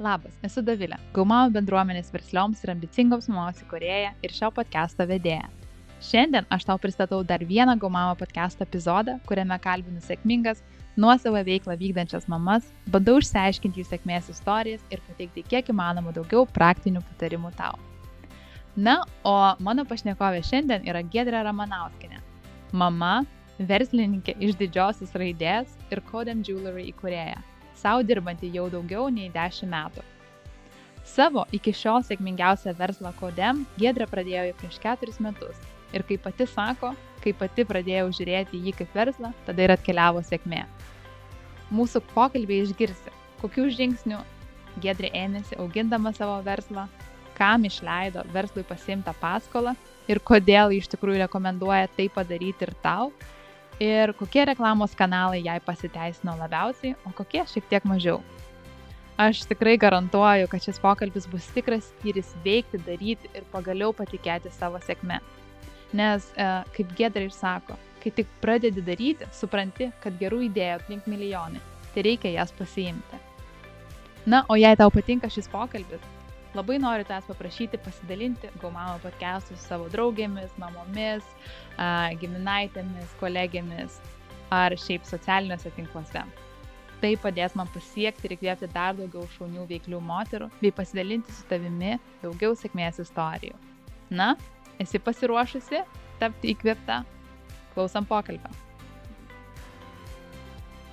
Labas, esu Davilė, Gaumamo bendruomenės verslioms ir ambicingoms mamos įkūrėja ir šio podcast'o vedėja. Šiandien aš tau pristatau dar vieną Gaumamo podcast'o epizodą, kuriame kalbinu sėkmingas, nuosavą veiklą vykdančias mamas, bandau išsiaiškinti jų sėkmės istorijas ir pateikti kiek įmanoma daugiau praktinių patarimų tau. Na, o mano pašnekovė šiandien yra Gedrė Ramanauskinė. Mama, verslininkė iš didžiosios raidės ir Codem Jewelry įkūrėja savo dirbanti jau daugiau nei 10 metų. Savo iki šiol sėkmingiausią verslą Kodem Gedra pradėjo jau prieš 4 metus. Ir kaip pati sako, kai pati pradėjau žiūrėti jį kaip verslą, tada ir atkeliavo sėkmė. Mūsų pokalbį išgirsi, kokių žingsnių Gedrė ėmėsi augindama savo verslą, kam išleido verslui pasimtą paskolą ir kodėl iš tikrųjų rekomenduoja tai padaryti ir tau, ir kokie reklamos kanalai jai pasiteisino labiausiai, o kokie šiek tiek mažiau. Aš tikrai garantuoju, kad šis pokalbis bus tikras skyris veikti, daryti ir pagaliau patikėti savo sėkme. Nes, e, kaip Gedra ir sako, kai tik pradedi daryti, supranti, kad gerų idėjų aplink milijonai, tai reikia jas pasiimti. Na, o jei tau patinka šis pokalbis, labai noriu tavęs paprašyti pasidalinti Gaumamo podcastų su savo draugėmis, mamomis, giminaitėmis, kolegėmis ar šiaip socialiniuose tinkluose. Tai padės man pasiekti ir įkvėpti dar daugiau šaunių veiklių moterų bei pasidalinti su tavimi daugiau sėkmės istorijų. Na, esi pasiruošusi tapti įkvėpta? Klausom pokalbio.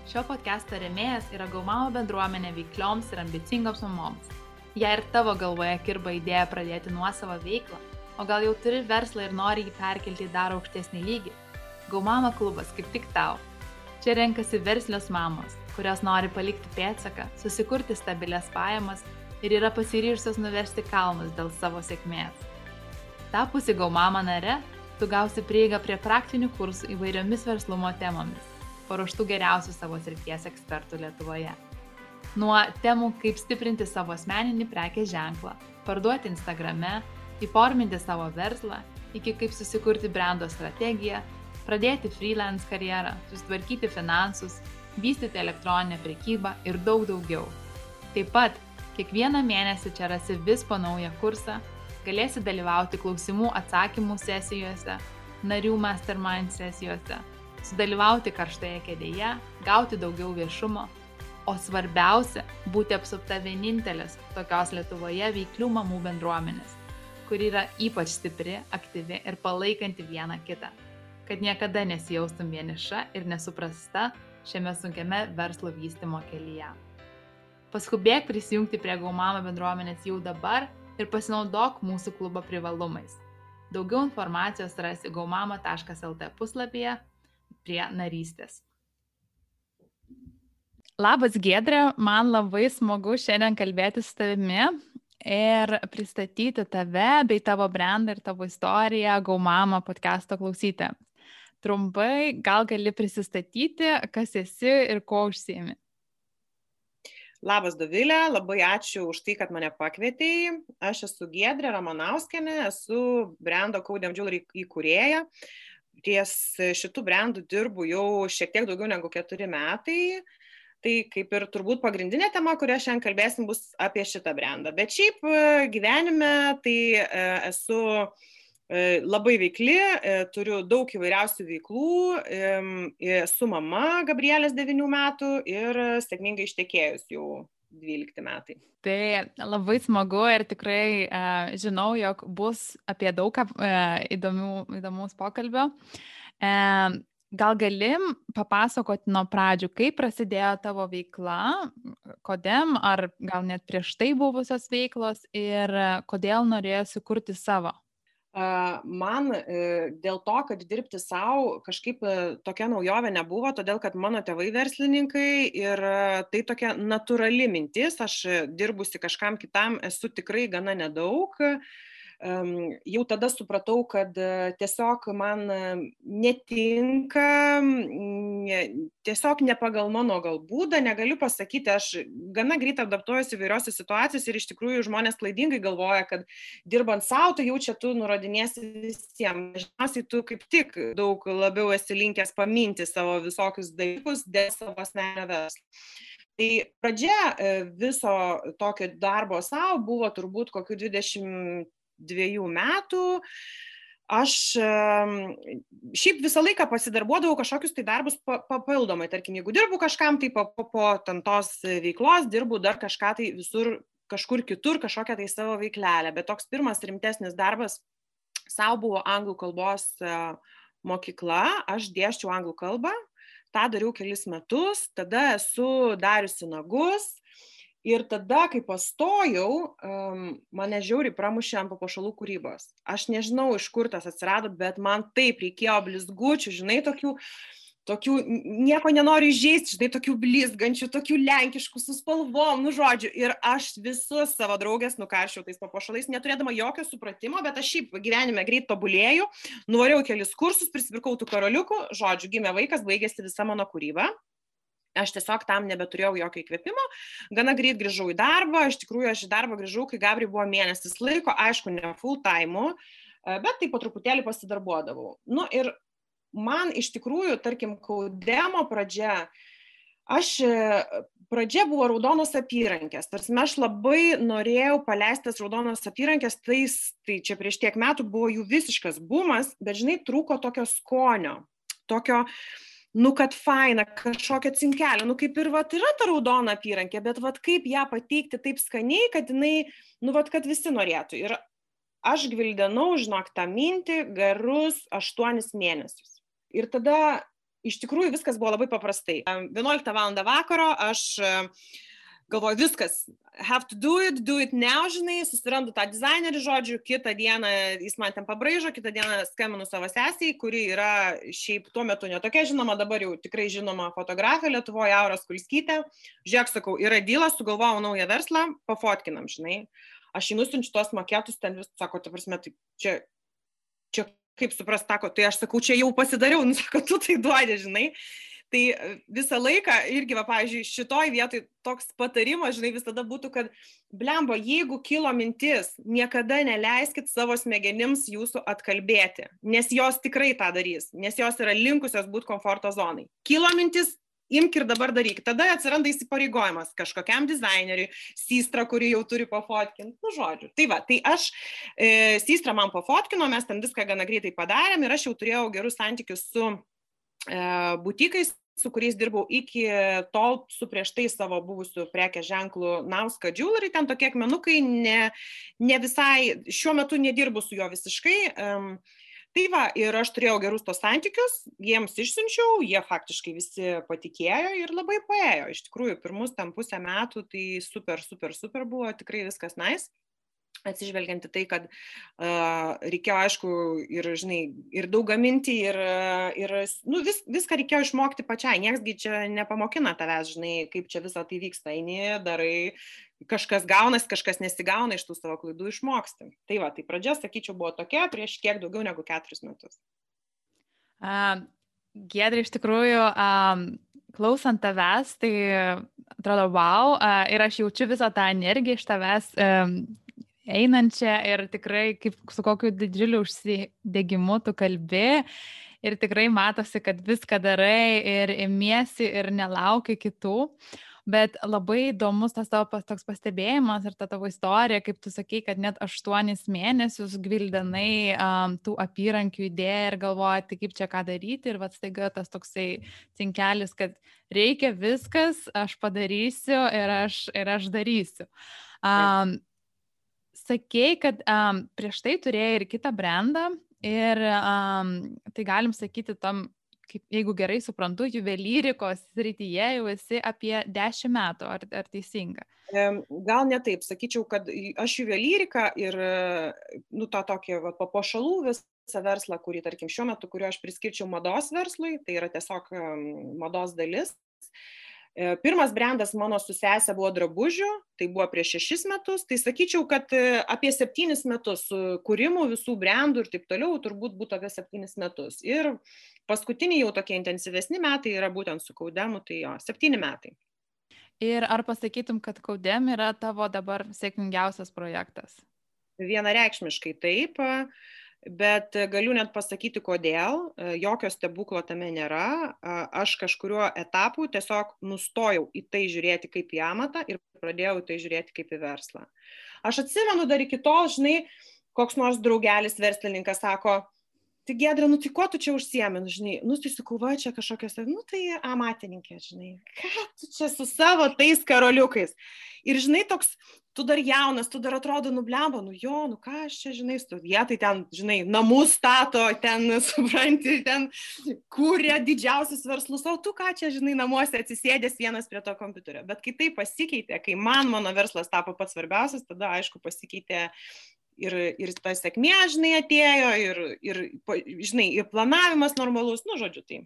Šio podcast'o remėjas yra Gaumamo bendruomenė veiklioms ir ambicingoms mamoms Jei ir tavo galvoje kirba idėja pradėti nuosavą veiklą, o gal jau turi verslą ir nori jį perkelti į dar aukštesnį lygį, Gaumama klubas kaip tik tau. Čia renkasi verslios mamos, kurios nori palikti pėtsaką, susikurti stabilias pajamas ir yra pasiryžusios nuversti kalnus dėl savo sėkmės. Tapusi Gaumama nare, tu gausi prieigą prie praktinių kursų įvairiomis verslumo temomis, paruoštų geriausių savo srities ekspertų Lietuvoje. Nuo temų, kaip stiprinti savo asmeninį prekės ženklą, parduoti Instagrame, įforminti savo verslą, iki kaip susikurti brando strategiją, pradėti freelance karjerą, susitvarkyti finansus, vystyti elektroninę prekybą ir daug daugiau. Taip pat kiekvieną mėnesį čia rasi vis po naują kursą, galėsi dalyvauti klausimų atsakymų sesijose, narių mastermind sesijose, sudalyvauti karštoje kėdėje, gauti daugiau viešumo o svarbiausia - būti apsupta vienintelės tokios Lietuvoje veiklių mamų bendruomenės, kuri yra ypač stipri, aktyvi ir palaikanti vieną kitą, kad niekada nesijaustum vieniša ir nesuprasta šiame sunkiame verslo vystimo kelyje. Paskubėk prisijungti prie Gaumama bendruomenės jau dabar ir pasinaudok mūsų klubo privalumais. Daugiau informacijos rasi gaumama.lt puslapyje prie narystės. Labas Gedrė, man labai smagu šiandien kalbėti su tavimi ir pristatyti tave bei tavo brandą ir tavo istoriją Gaumama podcast'o klausytėms. Trumpai, gal gali prisistatyti, kas esi ir ko užsiemi. Labas Dovilė, labai ačiū už tai, kad mane pakvietėjai. Aš esu Gedrė Ramanauskenė, esu brando Kaudėm Džiulry įkūrėja. Ties šitų brandų dirbu jau šiek tiek daugiau negu keturi metai. Uh, Tai kaip ir turbūt pagrindinė tema, kurią šiandien kalbėsim, bus apie šitą brandą. Bet šiaip e, gyvenime tai e, esu e, labai veikli, turiu daug įvairiausių veiklų, esu mama Gabrielės 9 metų ir sėkmingai ištekėjus jau 12 metai. Tai labai smagu ir tikrai uh, žinau, jog bus apie daug uh, įdomių, įdomus pokalbio. Uh, Gal galim papasakoti nuo pradžių, kaip prasidėjo tavo veikla, kodėl, ar gal net prieš tai buvusios veiklos ir kodėl norėjai sukurti savo? Man e, dėl to, kad dirbti savo kažkaip e, tokia naujovė nebuvo, todėl kad mano tėvai verslininkai ir e, tai tokia natūrali mintis, aš dirbusi kažkam kitam esu tikrai gana nedaug jau tada supratau, kad e, tiesiog man e, netinka, tiesiog ne pagal mano gal būdą, negaliu pasakyti, aš gana greit adaptuojuosi įvairiose situacijose ir iš tikrųjų žmonės klaidingai galvoja, kad dirbant savo, tai jau čia tu nurodinėsi visiems. Žinosiai, tu kaip tik daug labiau esi linkęs paminti savo visokius dalykus dėl savo asmenio verslo. Tai pradžia e, viso tokio darbo savo buvo turbūt kokiu 20 dviejų metų. Aš šiaip visą laiką pasidarbuodavau kažkokius tai darbus papildomai, tarkim, jeigu dirbu kažkam, tai po, po, po tantos veiklos dirbu dar kažką tai visur, kažkur kitur, kažkokią tai savo veiklelę. Bet toks pirmas rimtesnis darbas savo buvo anglų kalbos e, mokykla, aš dėščiau anglų kalbą, tą dariau kelis metus, tada esu dariusi nagus, Ir tada, kai pastojau, mane žiauriai pramušė ant papuošalų kūrybos. Aš nežinau, iš kur tas atsirado, bet man taip reikėjo blizgučių, žinai, tokių tokių nieko nenoriu įžeisti, žinai, tokių blizgančių, tokių lenkiškų su spalvom, nu žodžiu. Ir aš visus savo draugės nukaršiau tais papuošalais, neturėdama jokio supratimo, bet aš šiaip gyvenime greit tobulėjau, nuvariau kelis kursus, prisipirkau tų karoliukų, žodžiu, gimė vaikas, baigėsi visa mano kūryba. Aš tiesiog tam nebeturėjau jokio įkvėpimo, gana greit grįžau į darbą, iš tikrųjų aš į darbą grįžau, kai Gabri buvo mėnesis laiko, aišku, ne full time, bet tai po truputėlį pasidarbuodavau. Nu ir man iš tikrųjų, tarkim, kaudemo pradžia, aš pradžia buvo raudonos apyrankės. Tarsi aš labai norėjau paleistas raudonos apyrankės, tais, tai čia prieš tiek metų buvo jų visiškas bumas, bet žinai, trūko tokio skonio, tokio, nu, kad faina, kažkokia cinkelė, nu, kaip ir, vat, yra ta raudona apyrankė, bet, vat, kaip ją pateikti taip skaniai, kad jinai, nu, vat, kad visi norėtų. Ir aš gvildenau, žinok, tą mintį gerus aštuonis mėnesius. Ir tada iš tikrųjų viskas buvo labai paprastai. 11 val. vakaro aš e, galvoju, viskas, have to do it, do it now, žinai, susirandu tą dizainerį žodžių, kitą dieną jis man ten pabraižo, kitą dieną skambinu savo sesiai, kuri yra šiaip tuo metu netokia žinoma, dabar jau tikrai žinoma fotografė Lietuvoje, Aura Skulskytė. Žiūrėk, sakau, yra dylas, sugalvojau naują verslą, pafotkinam, žinai. Aš jį nusinčiu tuos maketus, ten vis, sako, tu prasme, tai čia, čia kaip suprast, sako, tai aš sakau, čia jau pasidariau, nu sako, tu tai duodi, žinai. Tai e, visą laiką irgi, va, pavyzdžiui, šitoj vietoj toks patarimas, žinai, visada būtų, kad, blembo, jeigu kilo mintis, niekada neleiskit savo smegenims jūsų atkalbėti, nes jos tikrai tą darys, nes jos yra linkusios būti komforto zonai. Kilo mintis, imk ir dabar daryk. Tada atsiranda įsipareigojimas kažkokiam dizaineriui, Sistra, kurį jau turi pafotkinti, nu žodžiu. Tai va, tai aš, e, Sistra man pafotkino, mes ten viską gana greitai padarėm ir aš jau turėjau gerus santykius su butikais su kuriais dirbau iki tol su prieš tai savo buvusiu prekės ženklu Nauska Jewelry, ten tokie akmenukai, ne, ne visai, šiuo metu nedirbu su juo visiškai. Um, tai va ir aš turėjau gerus tuos santykius jiems išsiunčiau jie faktiškai visi patikėjo ir labai paėjo iš tikrųjų pirmus ten pusę metų tai super super super buvo tikrai viskas nice atsižvelgiant į tai, kad uh, reikėjo, aišku, ir, žinai, ir daug gaminti, ir, ir nu, vis, viską reikėjo išmokti pačiai. Nieksgi čia nepamokina tavęs, žinai, kaip čia visą tai vyksta. Eini, darai, kažkas gaunas, kažkas nesigauna iš tų savo klaidų išmoksti. Tai va, tai pradžia, sakyčiau, buvo tokia prieš kiek daugiau negu keturis metus. Uh, Gedri, iš tikrųjų, um, klausant tavęs, tai atrodo, wow, uh, ir aš jaučiu visą tą energiją iš tavęs. Um, einančią ir tikrai kaip su kokiu didžiuliu užsidegimu tu kalbi. Ir tikrai matosi, kad viską darai ir imiesi ir nelauki kitų. Bet labai įdomus tas tavo toks pastebėjimas ir ta tavo istorija, kaip tu sakai, kad net aštuonis mėnesius gvildenai um, tų apyrankių idėją ir galvoji, tai kaip čia ką daryti ir vad staiga tas toksai cinkelis, kad reikia viskas, aš padarysiu ir aš, ir aš darysiu. Um, sakei, kad um, prieš tai turėjai ir kitą brandą ir um, tai galim sakyti tam, kaip, jeigu gerai suprantu, juvelyrikos srityje jau esi apie 10 metų, ar, ar teisinga? Gal ne taip, sakyčiau, kad aš juvelyriką ir, nu, tą tokį va, papuošalų visą verslą, kurį, tarkim, šiuo metu, kurio aš priskirčiau mados verslui, tai yra tiesiog mados dalis. E, pirmas brandas mano su sesė buvo drabužių, tai buvo prieš šešis metus, tai sakyčiau, kad e, apie septynis metus kūrimų visų brandų ir taip toliau turbūt būtų apie septynis metus. Ir paskutiniai jau tokie intensyvesni metai yra būtent su kaudemu, tai jo, septyni metai. Ir ar pasakytum, kad kaudem yra tavo dabar sėkmingiausias projektas? Vienareikšmiškai taip. Bet galiu net pasakyti, kodėl. Jokio stebuklo tame nėra. Aš kažkuriuo etapu tiesiog nustojau į tai žiūrėti kaip į amatą ir pradėjau į tai žiūrėti kaip į verslą. Aš atsimenu dar iki tol, žinai, koks nors draugelis verslininkas sako, tai gedra, nu tai kuo tu čia užsiemi, nu, žinai, nu tai sakau, va čia kažkokios, nu tai amatininkė, žinai, ką tu čia su savo tais karoliukais. Ir žinai, toks, tu dar jaunas, tu dar atrodo nublemba, nu jo, nu ką aš čia, žinai, jie tai ten, žinai, namus stato, ten, supranti, ten kūrė didžiausius verslus, o tu ką čia, žinai, namuose atsisėdęs vienas prie to kompiuterio. Bet kai tai pasikeitė, kai man mano verslas tapo pats svarbiausias, tada, aišku, pasikeitė ir, ir ta sėkmė, žinai, atėjo, ir, ir, žinai, ir planavimas normalus, nu, žodžiu, tai.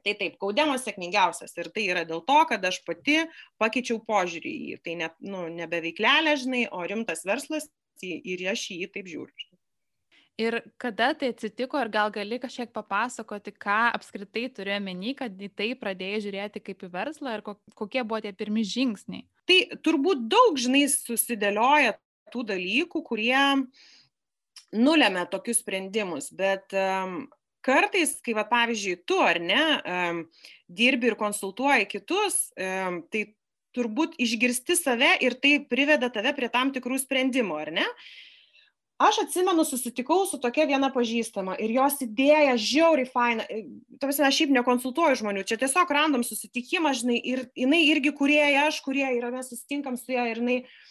Tai taip, kaudimas sėkmingiausias ir tai yra dėl to, kad aš pati pakeičiau požiūrį į jį. Tai ne, nu, nebe veiklelė, žinai, o rimtas verslas ir aš į jį taip žiūriu. Ir kada tai atsitiko, ir gal gali kažkiek papasakoti, ką apskritai turėjo menį, kad į tai pradėjai žiūrėti kaip į verslą ir kokie buvo tie pirmi žingsniai? Tai turbūt daug, žinai, susidėlioja tų dalykų, kurie nulėmė tokius sprendimus, bet um, kartais, kai, va, pavyzdžiui, tu ar ne, um, dirbi ir konsultuoji kitus, um, tai turbūt išgirsti save ir tai priveda tave prie tam tikrų sprendimų, ar ne? Aš atsimenu, susitikau su tokia viena pažįstama ir jos idėja žiauriai faina. Tavasi, aš šiaip nekonsultuoju žmonių, čia tiesiog random susitikimą, žinai, ir jinai irgi kurieja, aš kurie yra, mes susitinkam su ją ir jinai, uh,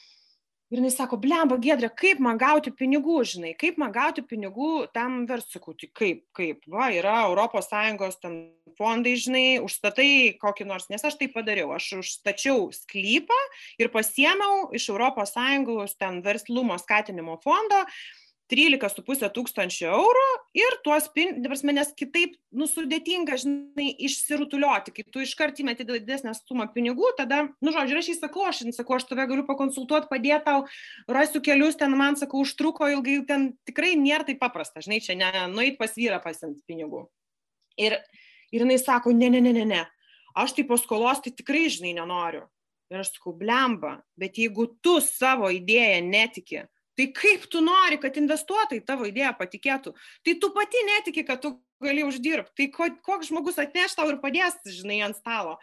ir jinai sako blemba giedre kaip man gauti pinigų žinai? Kaip man gauti pinigų tam verslui sakau tai kaip kaip? Va yra sąjungos ten fondai žinai užstatai kokį nors. Nes aš tai padariau. Aš užstačiau sklypą ir pasiėmiau iš sąjungos ten verslumo skatinimo fondo trylika su puse tūkstančio eurų ir tuos pin ta prasme nes kitaip nu sudėtinga žinai išsirutulioti kai tu iškart įmeti didesnę sumą pinigų tada nu žodžiu ir aš jai sakau aš sakau aš tave galiu pakonsultuot padėt tau rasiu kelius ten man sakau užtruko ilgai ten tikrai nėra taip paprasta žinai čia ne nueit pas vyrą pasiimt pinigų. Ir ir jinai sako ne ne ne ne ne aš tai paskolos tai tikrai žinai nenoriu. Ir aš sakau blemba bet jeigu tu savo idėja netiki Tai kaip tu nori, kad investuotojai tavo idėją patikėtų? Tai tu pati netiki, kad tu gali uždirbti. Tai koks žmogus atneš tau ir padės, žinai, ant stalo.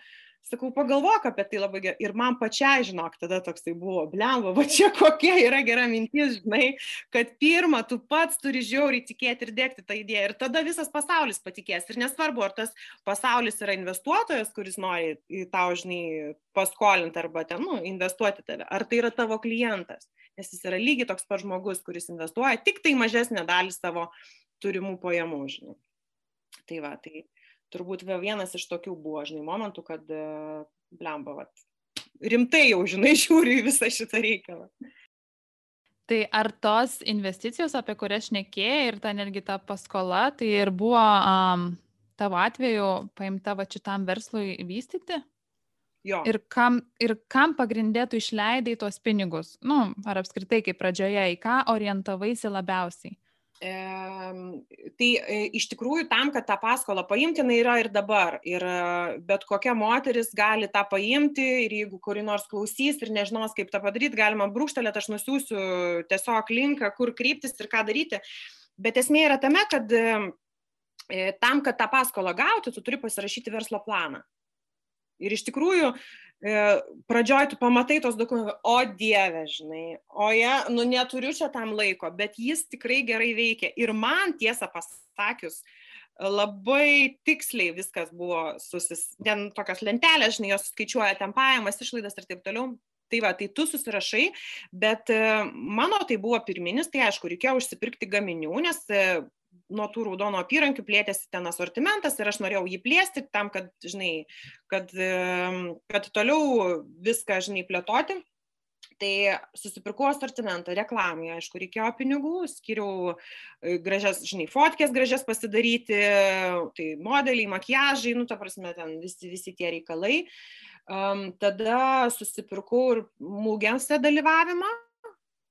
Sakau, pagalvok apie tai labai gerai. Ir man pačiai, žinok, tada toksai buvo, blemba, va čia kokia yra gera mintis, žinai, kad pirmą tu pats turi žiauriai tikėti ir dėkti tą idėją. Ir tada visas pasaulis patikės. Ir nesvarbu, ar tas pasaulis yra investuotojas, kuris nori į tau, žinai, paskolinti arba ten, nu, investuoti tave. Ar tai yra tavo klientas nes jis yra lygiai toks pat žmogus, kuris investuoja tik tai mažesnę dalį savo turimų pajamų, žinai. Tai va, tai turbūt vienas iš tokių buvo, žinai, momentų, kad e, blemba, va, rimtai jau, žinai, žiūri į visą šitą reikalą. Tai ar tos investicijos, apie kurias šnekėjai ir ta netgi ta paskola, tai ir buvo um, tavo atveju paimta va šitam verslui vystyti? Jo. Ir kam, ir kam pagrindė tu išleidai tuos pinigus? Nu, ar apskritai kaip pradžioje, į ką orientavaisi labiausiai? E, tai e, iš tikrųjų tam, kad tą paskolą paimti, jinai yra ir dabar. Ir e, bet kokia moteris gali tą paimti ir jeigu kuri nors klausys ir nežinos, kaip tą padaryti, galima brūkštelėti, aš nusiųsiu tiesiog linką, kur kryptis ir ką daryti. Bet esmė yra tame, kad e, tam, kad tą paskolą gauti, tu turi pasirašyti verslo planą. Ir iš tikrųjų, e, pradžioj tu pamatai tos dokumentus, o dieve, žinai, o jie, nu neturiu čia tam laiko, bet jis tikrai gerai veikia. Ir man tiesą pasakius, labai tiksliai viskas buvo susis, ten tokios lentelės, žinai, jos skaičiuoja ten pajamas, išlaidas ir taip toliau. Tai va, tai tu susirašai, bet e, mano tai buvo pirminis, tai aišku, reikėjo užsipirkti gaminių, nes e, nuo tų raudonų apyrankių plėtėsi ten asortimentas ir aš norėjau jį plėsti tam, kad, žinai, kad, kad toliau viską, žinai, plėtoti. Tai susipirkau asortimentą, reklamai, aišku, reikėjo pinigų, skiriau e, gražias, žinai, fotkės gražias pasidaryti, tai modeliai, makiažai, nu, ta prasme, ten visi, visi tie reikalai. Um, tada susipirkau ir mūgiamse dalyvavimą,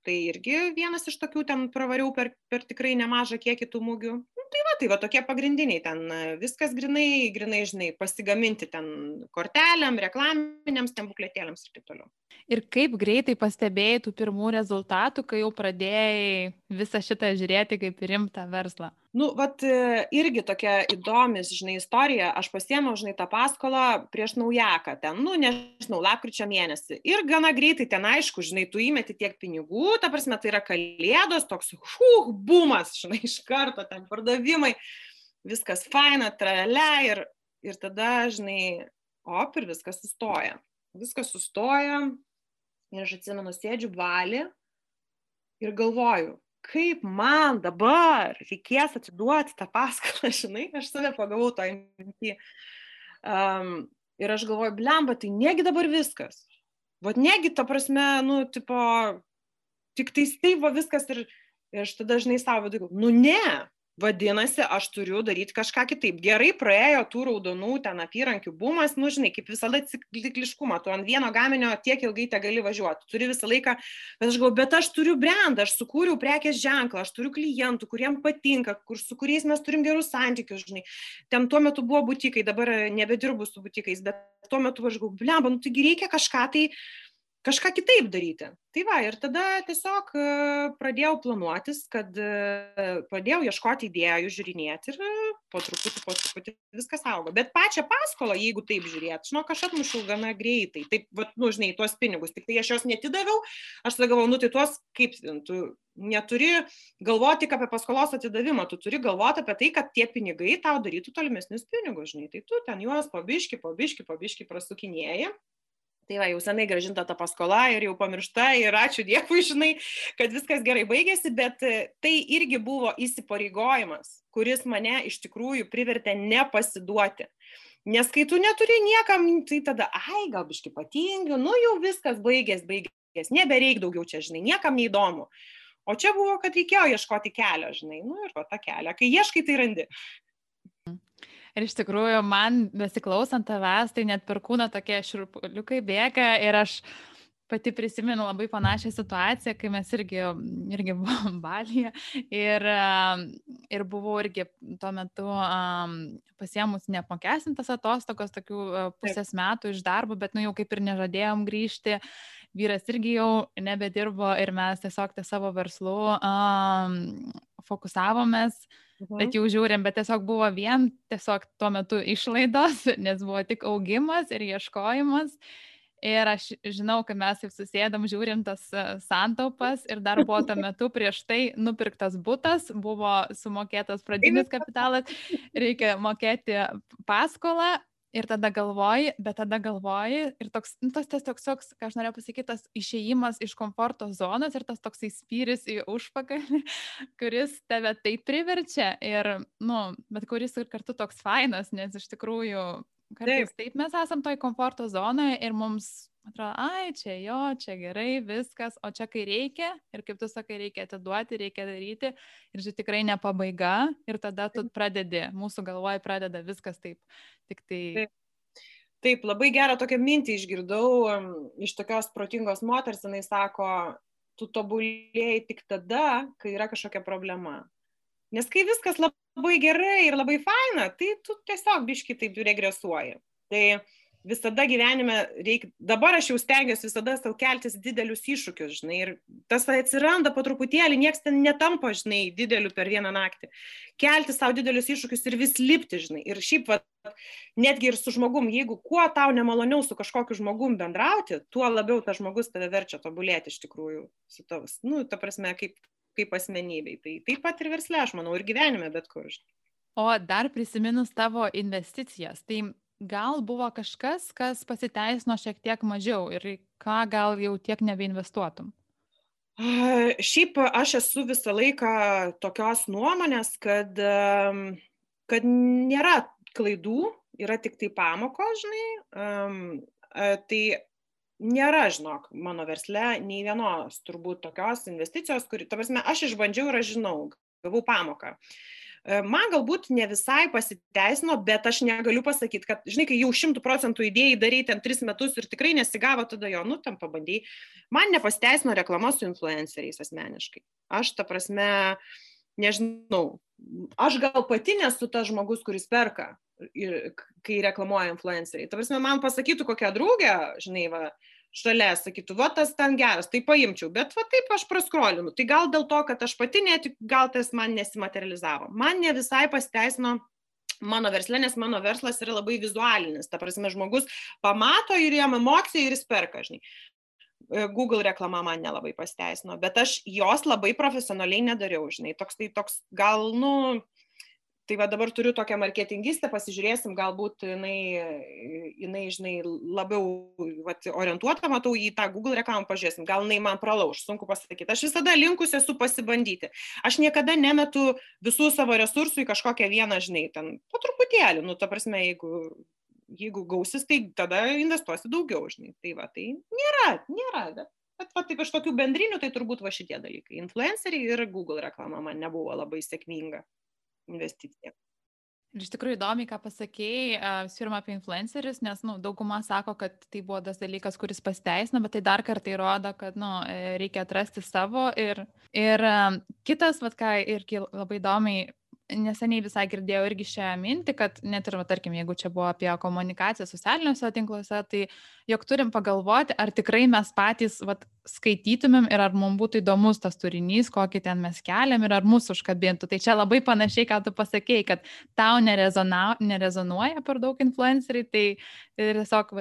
tai irgi vienas iš tokių ten pravariau per, per tikrai nemažą kiekį tų mūgių. Nu, tai va, tai va tokie pagrindiniai, ten viskas grinai, grinai, žinai, pasigaminti ten kortelėm, reklaminiams, ten bukletėlėms ir taip toliau. Ir kaip greitai pastebėjai tų pirmų rezultatų, kai jau pradėjai visą šitą žiūrėti kaip rimtą verslą? Nu, vat e, irgi tokia įdomi, žinai, istorija. Aš pasiėmiau, žinai, tą paskolą prieš naujaką, ten, nu, nežinau, lapkričio mėnesį. Ir gana greitai ten, aišku, žinai, tu įmeti tiek pinigų, ta prasme, tai yra kalėdos, toks, huh, bumas, žinai, iš karto ten pardavimai, viskas faina, trale ir, ir tada, žinai, op, ir viskas sustoja. Viskas sustoja, Ir aš atsimenu, sėdžiu valį ir galvoju, kaip man dabar reikės atiduoti tą paskolą, žinai, aš save pagavau to mintį. Um, ir aš galvoju, blemba, tai negi dabar viskas. Vat negi, ta prasme, nu, tipo, tik tai taip va viskas ir, ir aš tada dažnai savo viduje, nu ne, vadinasi aš turiu daryt kažką kitaip. Gerai praėjo tų raudonų ten apyrankių bumas nu žinai kaip visada cikliškumą tu ant vieno gaminio tiek ilgai tegali važiuot turi visą laiką bet aš galvoju bet aš turiu brendą aš sukūriau prekės ženklą aš turiu klientų kuriem patinka kur su kuriais mes turim gerus santykius žinai. Ten tuo metu buvo butikai dabar nebedirbu su butikais bet tuo metu aš galvoju blemba nu taigi reikia kažką tai kažką kitaip daryti. Tai va, ir tada tiesiog e, pradėjau planuotis, kad e, pradėjau ieškoti idėjų, žiūrinėti ir e, po truputį, po truputį viskas augo. Bet pačią paskolą, jeigu taip žiūrėt, žinok, aš atmušiau gana greitai. Taip, va, nu, žinai, tuos pinigus, tik tai aš jos netidaviau, aš tada galvoju, nu tai tuos kaip, tu neturi galvoti apie paskolos atidavimą, tu turi galvoti apie tai, kad tie pinigai tau darytų tolimesnius pinigus, žinai, tai tu ten juos pabiški, pabiški, pabiški prasukinėjai Tai va, jau senai gražinta ta paskola ir jau pamiršta ir ačiū Dievui, žinai, kad viskas gerai baigėsi, bet e, tai irgi buvo įsipareigojimas, kuris mane iš tikrųjų privertė nepasiduoti. Nes kai tu neturi niekam, tai tada, ai, gal biški patingiu, nu jau viskas baigės, baigės, nebereik daugiau čia, žinai, niekam neįdomu. O čia buvo, kad reikėjo ieškoti kelio, žinai, nu ir va tą kelią. Kai ieškai, tai randi. Ir iš tikrųjų, man besiklausant tavęs, tai net per kūną tokie širpuliukai bėga ir aš pati prisimenu labai panašią situaciją, kai mes irgi, irgi buvom Balyje ir, ir buvau irgi tuo metu um, pasiemus neapmokestintas atostogos, tokių uh, pusės metų iš darbo, bet nu jau kaip ir nežadėjom grįžti. Vyras irgi jau nebedirbo ir mes tiesiog tą savo verslų um, fokusavomės Mhm. Bet jau žiūrim, bet tiesiog buvo vien tiesiog tuo metu išlaidos, nes buvo tik augimas ir ieškojimas. Ir aš žinau, kad mes jau susėdam, žiūrim tas e, santaupas ir dar buvo tuo metu prieš tai nupirktas būtas, buvo sumokėtas pradinis kapitalas, reikia mokėti paskolą Ir tada galvoji, bet tada galvoji ir toks, nu, tas, toks, toks, ką aš norėjau pasakyti, tas išėjimas iš komforto zonos ir tas toksai spyris į užpakalį, kuris tave taip priverčia ir, nu, bet kuris ir kartu toks fainas, nes iš tikrųjų kartais taip, taip mes esam toj komforto zonoje ir mums atrodo, ai, čia jo, čia gerai, viskas, o čia kai reikia, ir kaip tu sakai, reikia atiduoti, reikia daryti, ir čia tikrai ne pabaiga, ir tada tu pradedi, mūsų galvoje pradeda viskas taip, tik tai. Taip. Taip, labai gerą tokią mintį išgirdau iš tokios protingos moters, jinai sako, tu tobulėjai tik tada, kai yra kažkokia problema. Nes kai viskas labai gerai ir labai faina, tai tu tiesiog biški taip regresuoji. Tai uh, visada gyvenime reikia, dabar aš jau stengiuosi visada savo keltis didelius iššūkius, žinai, ir tas atsiranda po truputėlį, nieks ten netampa, žinai, dideliu per vieną naktį. Kelti savo didelius iššūkius ir vis lipti, žinai. Ir šiaip, va, netgi ir su žmogum, jeigu kuo tau nemaloniau su kažkokiu žmogum bendrauti, tuo labiau tas žmogus tave verčia tobulėti iš tikrųjų su tavas, nu, ta prasme, kaip, kaip asmenybei. Tai taip pat ir versle, aš manau, ir gyvenime bet kur. O dar prisiminus tavo investicijas, tai gal buvo kažkas, kas pasiteisino šiek tiek mažiau ir ką gal jau tiek nebeinvestuotum? Šiaip aš esu visą laiką tokios nuomonės, kad, kad nėra klaidų, yra tik tai pamokos, žinai. Tai nėra, žinok, mano versle nei vienos turbūt tokios investicijos, kuri, ta prasme, aš išbandžiau ir aš žinau, gavau pamoką. E, man galbūt ne visai pasiteisino, bet aš negaliu pasakyti, kad, žinai, kai jau šimtų procentų idėjai darai ten tris metus ir tikrai nesigavo, tada jo, nu, tam pabandėjai. Man nepasiteisino reklama su influenceriais asmeniškai. Aš, ta prasme, nežinau, aš gal pati nesu tas žmogus, kuris perka, kai reklamuoja influenceriai. Ta prasme, man pasakytų kokią draugę, žinai, va, šalia sakytų, va tas ten geras, tai paimčiau, bet va taip aš praskrolinu. Tai gal dėl to, kad aš pati netik, gal tas man nesimaterializavo. Man ne visai pasiteisino mano verslė, nes mano verslas yra labai vizualinis. Ta prasme, žmogus pamato ir jam emocija ir jis perka, žinai. E, Google reklama man nelabai pasiteisino, bet aš jos labai profesionaliai nedariau, žinai, toks tai toks gal, nu, tai va dabar turiu tokią marketingistę, pasižiūrėsim, galbūt jinai, jinai žinai, labiau vat, orientuota, matau į tą Google reklamą, pažiūrėsim, gal jinai man pralauž, sunku pasakyti. Aš visada linkus esu pasibandyti. Aš niekada nemetu visų savo resursų į kažkokią vieną, žinai, ten po truputėlį, nu, ta prasme, jeigu, jeigu gausis, tai tada investuosi daugiau, žinai. Tai va, tai nėra, nėra. Bet... Bet va, taip iš tokių bendrinių, tai turbūt va šitie dalykai. Influenceriai ir Google reklama man nebuvo labai sėkminga investicija. Ir iš tikrųjų įdomi, ką pasakėjai, uh, pirmą apie influencerius, nes nu, dauguma sako, kad tai buvo tas dalykas, kuris pasteisina, bet tai dar kartą įrodo, kad nu, e, reikia atrasti savo. Ir, ir kitas, vat, ką irgi labai įdomiai neseniai visai girdėjau irgi šią mintį, kad net ir, tarkim, jeigu čia buvo apie komunikaciją socialiniuose tinkluose, tai jog turim pagalvoti, ar tikrai mes patys va, skaitytumėm ir ar mums būtų įdomus tas turinys, kokį ten mes keliam ir ar mūsų užkabintų. Tai čia labai panašiai, ką tu pasakėjai, kad tau nerezonuoja per daug influenceriai, tai tiesiog,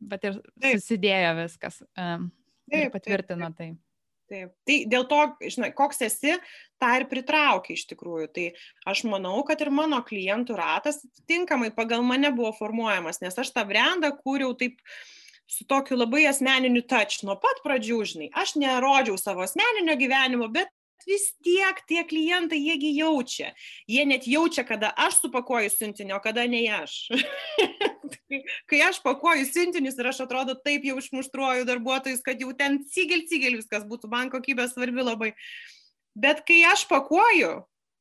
bet ir susidėjo viskas um, taip, ir patvirtino taip. taip. tai. Taip. Tai dėl to, žinai, koks esi, tą ir pritraukia iš tikrųjų. Tai aš manau, kad ir mano klientų ratas tinkamai pagal mane buvo formuojamas, nes aš tą brandą kūriau taip su tokiu labai asmeniniu touch nuo pat pradžių, žinai. Aš nerodžiau savo asmeninio gyvenimo, bet vis tiek tie klientai, jiegi jaučia. Jie net jaučia, kada aš supakuoju siuntinį, o kada ne aš. kai aš pakuoju siuntinius ir aš atrodo taip jau išmuštruoju darbuotojus, kad jau ten cigel, cigel viskas būtų, man kokybė svarbi labai. Bet kai aš pakuoju,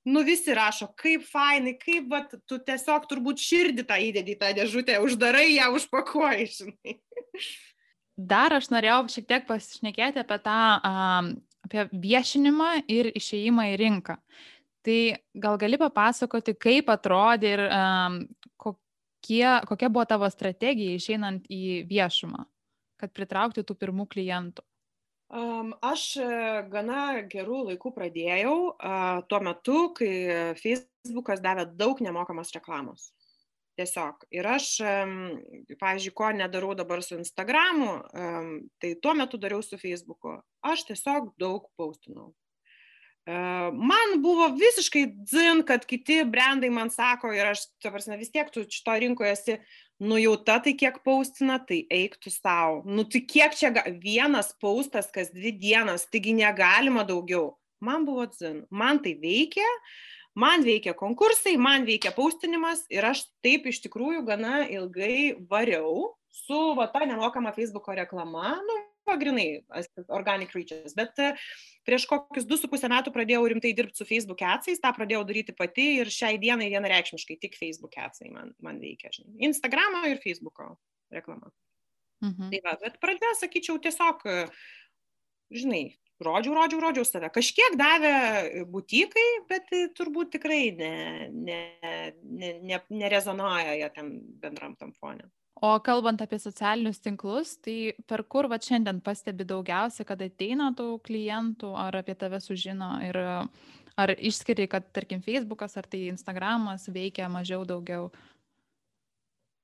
nu visi rašo, kaip fainai, kaip, vat, tu tiesiog turbūt širdį tą įdedi tą dėžutę, uždarai ją, užpakuoji, žinai. Dar aš norėjau šiek tiek pasišnekėti apie tą um, apie viešinimą ir išėjimą į rinką. Tai gal gali papasakoti, kaip atrodė ir um, kokie, kokia buvo tavo strategija išeinant į viešumą, kad pritraukti tų pirmų klientų? Um, aš e, gana gerų laikų pradėjau uh, tuo metu, kai Facebookas davė daug nemokamos reklamos. Tiesiog. Ir aš, pavyzdžiui, ko nedarau dabar su Instagramu, tai tuo metu dariau su Facebooku. Aš tiesiog daug paustinau. E, man buvo visiškai dzin, kad kiti brandai man sako ir aš, ta prasme, vis tiek tu šito rinkoje esi nujauta, tai kiek paustina, tai eiktų savo. Nu tai kiek čia vienas paustas kas dvi dienas, taigi negalima daugiau. Man buvo dzin, man tai veikia. Uh, man veikia konkursai, man veikia paustinimas ir aš taip iš tikrųjų gana ilgai variau su va ta nemokama Facebook'o reklama, nu, pagrinai, organic reaches, bet e, prieš kokius 2,5 metų pradėjau rimtai dirbti su Facebook atsais, tą pradėjau daryti pati ir šiai dienai vienareikšmiškai tik Facebook atsai man, man veikia, žinai, Instagramo ir Facebook'o reklama. Mhm. Tai va, bet pradžioje, sakyčiau, tiesiog, žinai, rodžiau, rodžiau, rodžiau save. Kažkiek davė būtikai, bet turbūt tikrai ne, ne, ne, ne, nerezonuoja jie tam bendram tam fone. O kalbant apie socialinius tinklus, tai per kur va šiandien pastebi daugiausia, kad ateina tų klientų, ar apie tave sužino ir ar išskiri, kad tarkim Facebookas ar tai Instagramas veikia mažiau daugiau?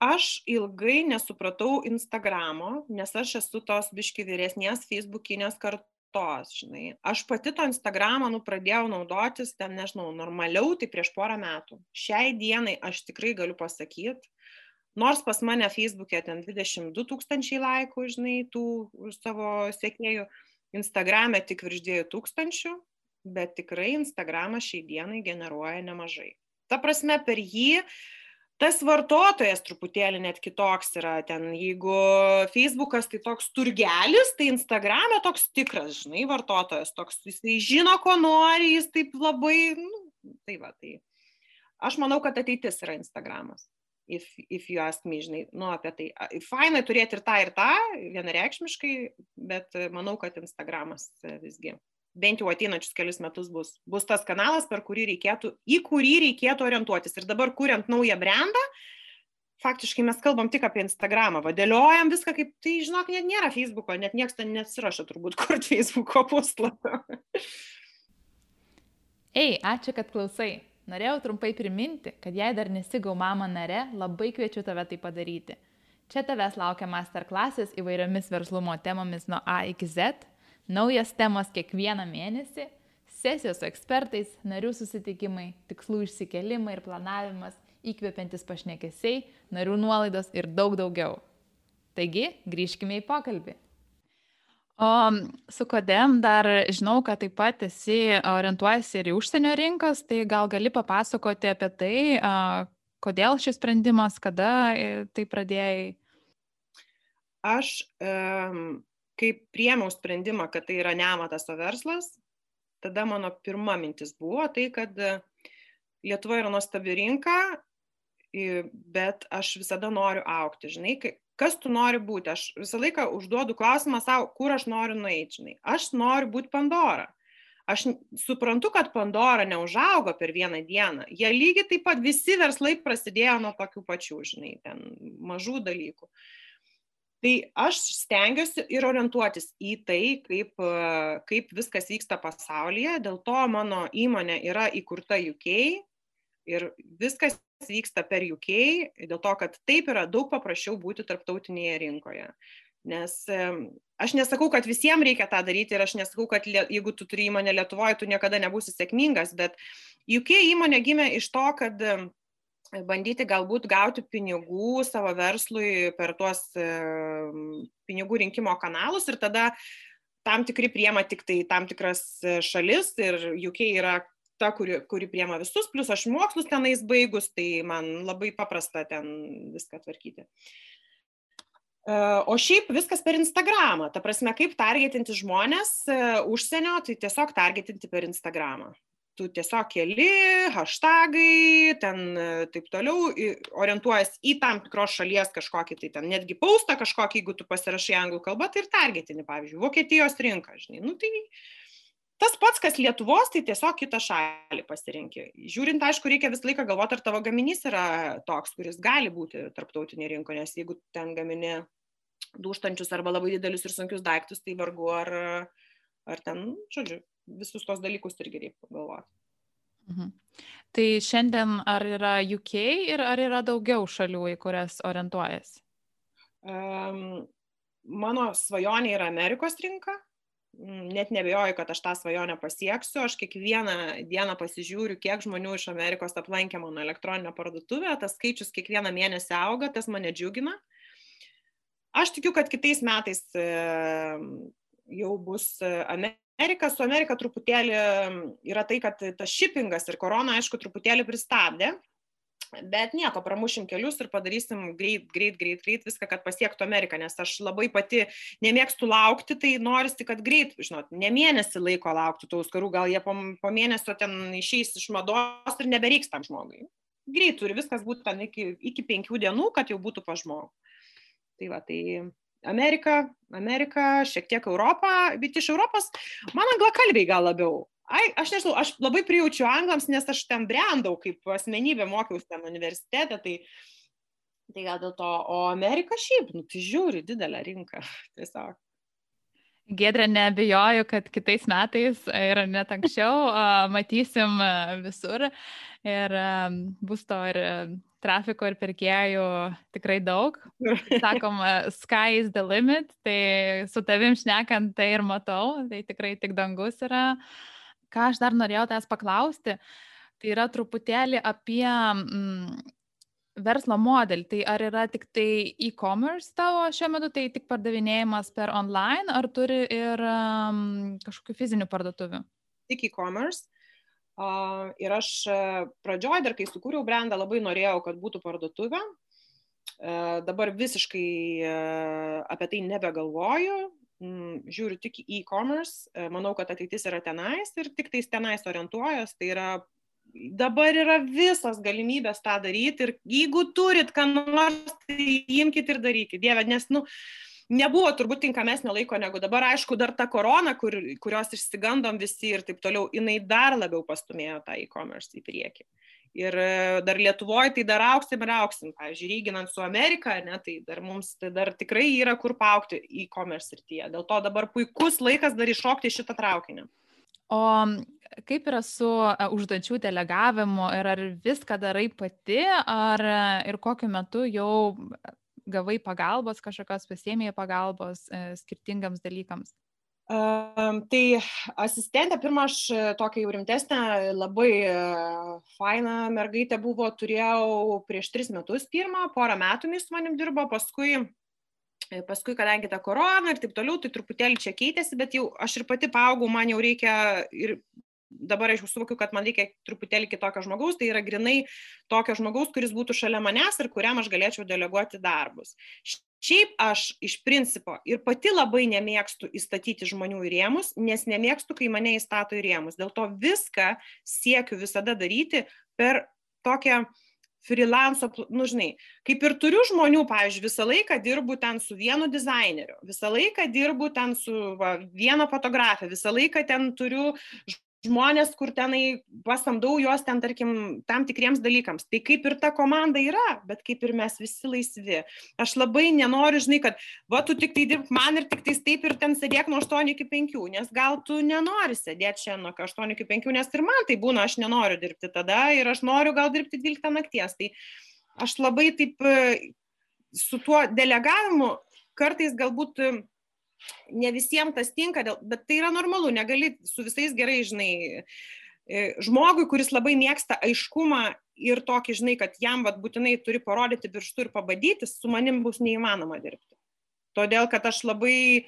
Aš ilgai nesupratau Instagramo, nes aš esu tos biški vyresnės Facebookinės kartos tos, žinai. Aš pati to Instagramą, nu, pradėjau naudotis, ten, nežinau, normaliau, tai prieš porą metų. Šiai dienai aš tikrai galiu pasakyti, nors pas mane Facebook'e ten 22 tūkstančiai laikų, žinai, tų savo sėkėjų, Instagram'e tik virš 2 tūkstančių, bet tikrai Instagramas šiai dienai generuoja nemažai. Ta prasme, per jį uh, tas vartotojas truputėlį net kitoks yra ten jeigu feisbukas tai toks turgelis tai instagrame toks tikras žinai vartotojas toks jisai žino ko nori jis taip labai nu tai va tai Aš manau, kad ateitis yra Instagramas. If, if you ask me, žinai, nu apie tai. Fainai turėti ir tą, ir tą, vienareikšmiškai, bet manau, kad Instagramas visgi bent jau ateinančius kelius metus bus, bus tas kanalas, per kurį reikėtų, į kurį reikėtų orientuotis. Ir dabar, kuriant naują brandą, faktiškai mes kalbam tik apie Instagramą, vadėliojam viską kaip, tai žinok, net nėra Facebooko, net niekas ten nesirašo turbūt kurti Facebooko puslapio. Ei, ačiū, kad klausai. Norėjau trumpai priminti, kad jei dar nesigau mama nare, labai kviečiu tave tai padaryti. Čia tavęs laukia masterklasis įvairiomis verslumo temomis nuo A iki Z, naujas temos kiekvieną mėnesį, sesijos su ekspertais, narių susitikimai, tikslų išsikelimai ir planavimas, įkvepiantis pašnekesiai, narių nuolaidos ir daug daugiau. Taigi, grįžkime į pokalbį. O su kodem dar žinau, kad taip pat esi orientuojasi ir į užsienio rinkas, tai gal gali papasakoti apie tai, kodėl šis sprendimas, kada e, tai pradėjai? Aš, kai priemiau sprendimą, kad tai yra nematas o verslas, tada mano pirma mintis buvo tai, kad Lietuva yra nuostabi rinka, bet aš visada noriu aukti. Žinai, kas tu nori būti. Aš visą laiką užduodu klausimą savo, kur aš noriu nueiti, žinai. Aš noriu būti Pandora. Aš suprantu, kad Pandora neužaugo per vieną dieną. Jie lygiai taip pat visi verslai prasidėjo nuo tokių pačių, žinai, ten mažų dalykų. Tai aš stengiuosi ir orientuotis į tai, kaip, kaip viskas vyksta pasaulyje. Dėl to mano įmonė yra įkurta UK ir viskas vyksta per UK, dėl to, kad taip yra daug paprasčiau būti tarptautinėje rinkoje. Nes aš nesakau, kad visiems reikia tą daryti ir aš nesakau, kad jeigu tu turi įmonę Lietuvoje, tu niekada nebūsi sėkmingas, bet UK įmonė gimė iš to, kad bandyti galbūt gauti pinigų savo verslui per tuos pinigų rinkimo kanalus ir tada tam tikri priema tik tai tam tikras šalis ir UK yra ta, kuri, kuri priema visus, plus aš mokslus tenais baigus, tai man labai paprasta ten viską tvarkyti. E, o šiaip viskas per Instagramą. Ta prasme, kaip targetinti žmonės e, užsienio, tai tiesiog targetinti per Instagramą. Tu tiesiog keli, hashtagai, ten e, taip toliau, orientuojas į tam tikros šalies kažkokį, tai ten netgi paustą kažkokį, jeigu tu pasirašai anglų kalbą, tai ir targetini, pavyzdžiui, Vokietijos rinką, žinai. Nu, tai tas pats, kas Lietuvos, tai tiesiog kitą šalį pasirinkti. Žiūrint, aišku, reikia visą laiką galvoti, ar tavo gaminys yra toks, kuris gali būti tarptautinė rinko, nes jeigu ten gamini dūštančius arba labai didelius ir sunkius daiktus, tai vargu ar, ar ten, žodžiu, visus tos dalykus irgi reikia pagalvoti. Mhm. Tai šiandien ar yra UK ir ar yra daugiau šalių, į kurias orientuojas? Um, mano svajonė yra Amerikos rinka, Mm, net nebejoju, kad aš tą svajonę pasieksiu. Aš kiekvieną dieną pasižiūriu, kiek žmonių iš Amerikos aplankė mano elektroninę parduotuvę. Tas skaičius kiekvieną mėnesį auga, tas mane džiugina. Aš tikiu, kad kitais metais jau bus Amerika. Su Amerika truputėlį yra tai, kad tas shippingas ir korona, aišku, truputėlį pristabdė bet nieko, pramušim kelius ir padarysim greit, greit, greit, greit viską, kad pasiektų Ameriką, nes aš labai pati nemėgstu laukti, tai norisi, kad greit, žinot, ne mėnesį laiko laukti tų skarų, gal jie po, po mėnesio ten išeis iš mados ir nebereiks tam žmogui. Greit turi viskas būti ten iki, iki penkių dienų, kad jau būtų pa žmogų. Tai va, tai Amerika, Amerika, šiek tiek Europą, bet iš Europos man anglakalbiai gal labiau. Ai aš nežinau aš labai prijaučiu anglams nes aš ten brendau kaip asmenybė mokiausi ten universitete tai tai gal dėl to. O amerika šiaip nu tai žiūri didelė rinka tiesiog. Gedrė, nebejoju, kad kitais metais ir net anksčiau matysim visur. Ir bus to ir trafiko ir pirkėjų tikrai daug. Sakom, sky is the limit, tai su tavim šnekant tai ir matau, tai tikrai tik dangus yra. Uh, ką aš dar norėjau tavęs paklausti, tai yra truputėlį apie mm, verslo modelį. Tai ar yra tik tai e-commerce tavo šiuo metu, tai tik pardavinėjimas per online, ar turi ir um, kažkokių fizinių parduotuvių? Tik e-commerce. Uh, ir aš pradžioj, dar kai sukūriau brandą, labai norėjau, kad būtų parduotuvė. Uh, dabar visiškai uh, apie tai nebegalvoju, Mm, žiūriu tik į e-commerce, e, manau, kad ateitis yra tenais ir tik tais tenais orientuojas, tai yra dabar yra visas galimybės tą daryti ir jeigu turit ką nors, tai imkite ir darykite, Dieve, nes, nu, nebuvo turbūt tinkamesnio laiko negu dabar, aišku, dar ta korona, kur, kurios išsigandom visi ir taip toliau, jinai dar labiau pastumėjo tą e-commerce į priekį. Ir e, dar Lietuvoje tai dar auksim ir auksim, pavyzdžiui, lyginant su Amerika, ne, tai dar mums tai dar tikrai yra kur paukti e-commerce srityje. Dėl to dabar puikus laikas dar iššokti šitą traukinį. O kaip yra su e, užduočių delegavimu ir ar viską darai pati, ar e, ir kokiu metu jau gavai pagalbos, kažkokios pasėmėjai pagalbos skirtingams dalykams? Um, tai asistentė, pirmą aš e, tokia jau rimtesnė, labai uh, faina mergaitė buvo, turėjau prieš tris metus pirmą, porą metų jis su manim dirbo, paskui, e, paskui, kadangi ta korona ir taip toliau, tai truputėlį čia keitėsi, bet jau aš ir pati paaugau, man jau reikia ir dabar aš jau suvokiu, kad man reikia truputėlį kitokio žmogaus, tai yra grinai tokio žmogaus, kuris būtų šalia manęs ir kuriam aš galėčiau deleguoti darbus. Šiaip aš iš principo ir pati labai nemėgstu įstatyti žmonių į rėmus, nes nemėgstu, kai mane įstato į rėmus. Dėl to viską siekiu visada daryti per tokią freelanco, nu žinai, kaip ir turiu žmonių, pavyzdžiui, visą laiką dirbu ten su vienu dizaineriu, visą laiką dirbu ten su va, viena fotografė, visą laiką ten turiu žmonės, kur tenai pasamdau juos ten, tarkim, tam tikriems dalykams. Tai kaip ir ta komanda yra, bet kaip ir mes visi laisvi. Aš labai nenoriu, žinai, kad, va, tu tik tai dirbk man ir tik tai taip ir ten sėdėk nuo 8 iki 5, nes gal tu nenori sėdėti šiandien nuo 8 iki 5, nes ir man tai būna, aš nenoriu dirbti tada ir aš noriu gal dirbti 12 nakties. Tai aš labai taip su tuo delegavimu kartais galbūt ne visiems tas tinka, bet tai yra normalu, negali su visais gerai, žinai, e, žmogui, kuris labai mėgsta aiškumą ir tokį, žinai, kad jam vat, būtinai turi parodyti pirštų ir pabadyti, su manim bus neįmanoma dirbti. Todėl, kad aš labai